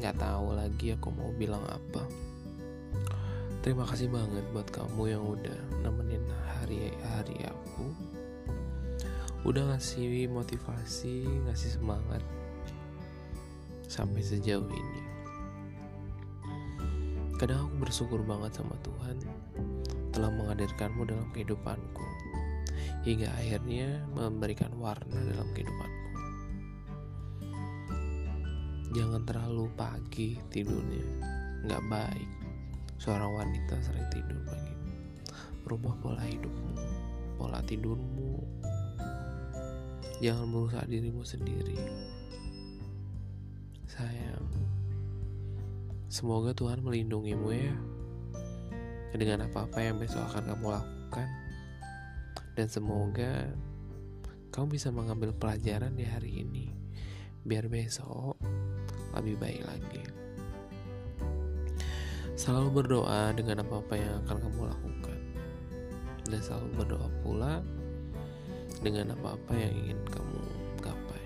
nggak tahu lagi aku mau bilang apa. Terima kasih banget buat kamu yang udah nemenin hari-hari aku. Udah ngasih motivasi ngasih semangat sampai sejauh ini. Kadang aku bersyukur banget sama Tuhan telah menghadirkanmu dalam kehidupanku. Hingga akhirnya memberikan warna dalam kehidupanku jangan terlalu pagi tidurnya. Nggak baik. Seorang wanita sering tidur pagi. Rubah pola hidupmu pola tidurmu. Jangan merusak dirimu sendiri. Sayang. Semoga Tuhan melindungimu ya. Dengan apa-apa yang besok akan kamu lakukan. Dan semoga kamu bisa mengambil pelajaran di hari ini. Biar besok lebih baik lagi. Selalu berdoa dengan apa-apa yang akan kamu lakukan. Dan selalu berdoa pula dengan apa-apa yang ingin kamu gapai.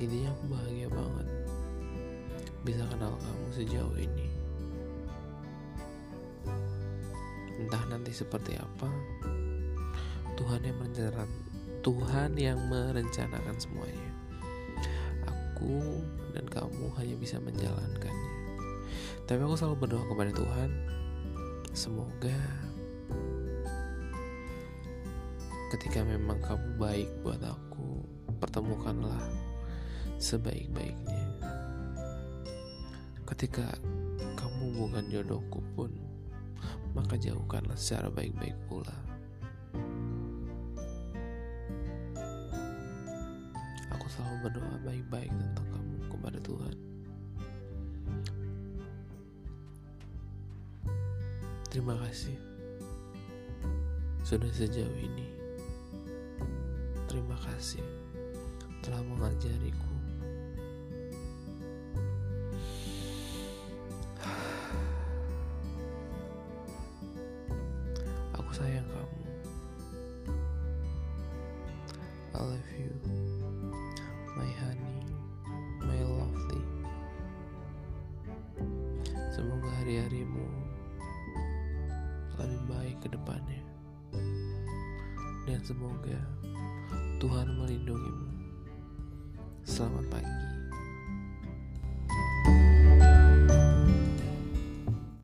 Intinya aku bahagia banget bisa kenal kamu sejauh ini. Entah nanti seperti apa Tuhan yang merencanakan Tuhan yang merencanakan semuanya aku dan kamu hanya bisa menjalankannya tapi aku selalu berdoa kepada Tuhan semoga ketika memang kamu baik buat aku pertemukanlah sebaik-baiknya ketika kamu bukan jodohku pun maka jauhkanlah secara baik-baik pula. Selalu berdoa baik-baik tentang kamu kepada Tuhan. Terima kasih sudah sejauh ini. Terima kasih telah mengajariku Aku sayang kamu. I love you, hari-harimu lebih baik ke depannya. Dan semoga Tuhan melindungimu. Selamat pagi.